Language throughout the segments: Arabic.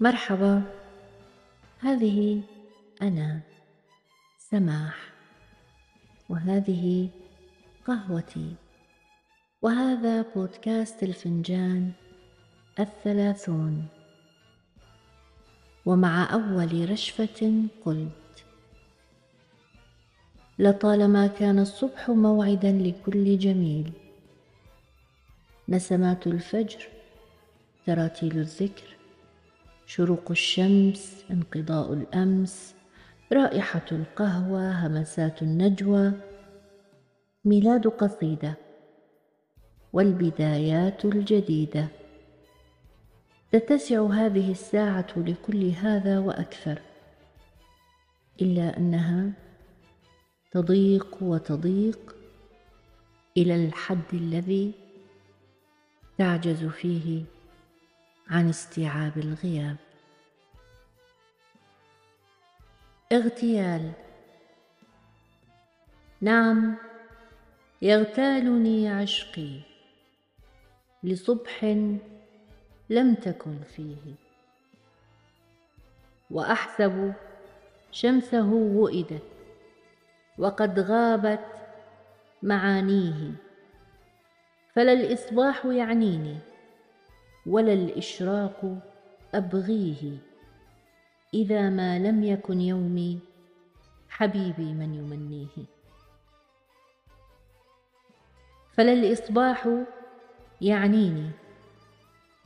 مرحبا. هذه أنا سماح. وهذه قهوتي. وهذا بودكاست الفنجان الثلاثون. ومع أول رشفة قلت لطالما كان الصبح موعدا لكل جميل. نسمات الفجر تراتيل الذكر شروق الشمس انقضاء الأمس رائحة القهوة همسات النجوى ميلاد قصيدة والبدايات الجديدة. تتسع هذه الساعة لكل هذا وأكثر. إلا أنها تضيق وتضيق إلى الحد الذي تعجز فيه عن استيعاب الغياب. اغتيال. نعم يغتالني عشقي لصبح لم تكن فيه. وأحسب شمسه وئدت وقد غابت معانيه. فلا الإصباح يعنيني ولا الإشراق أبغيه. إذا ما لم يكن يومي حبيبي من يمنيه. فلا الإصباح يعنيني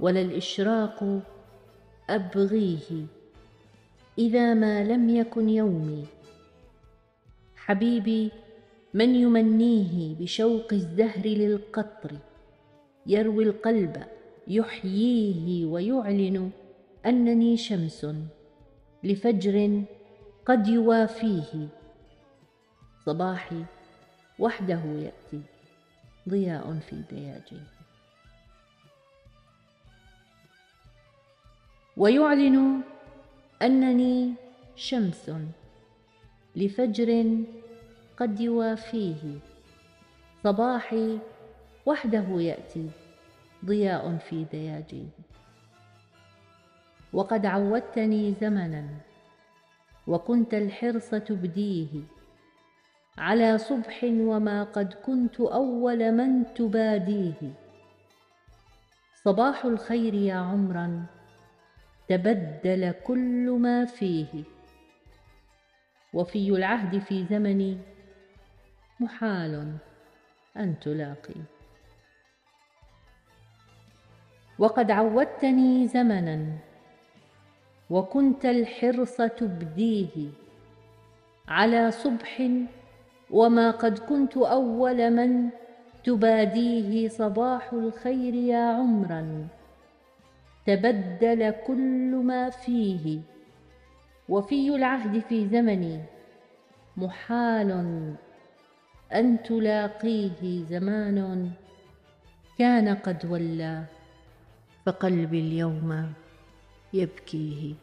ولا الإشراق أبغيه. إذا ما لم يكن يومي حبيبي من يمنيه بشوق الزهر للقطر يروي القلب يحييه ويعلن أنني شمس لفجر قد يوافيه. صباحي وحده يأتي ضياء في دياجيه ويعلن أنني شمس لفجر قد يوافيه. صباحي وحده يأتي ضياء في دياجيه وقد عودتني زمنا وكنت الحرص تبديه. على صبح وما قد كنت أول من تباديه. صباح الخير يا عمرا تبدل كل ما فيه. وفي العهد في زمني محال أن تلاقي. وقد عودتني زمنا وكنت الحرص تبديه على صبح وما قد كنت أول من تباديه صباح الخير يا عمرا. تبدل كل ما فيه وفي العهد في زمني محال أن تلاقيه زمان كان قد ولى. فقلبي اليوم يبكيه.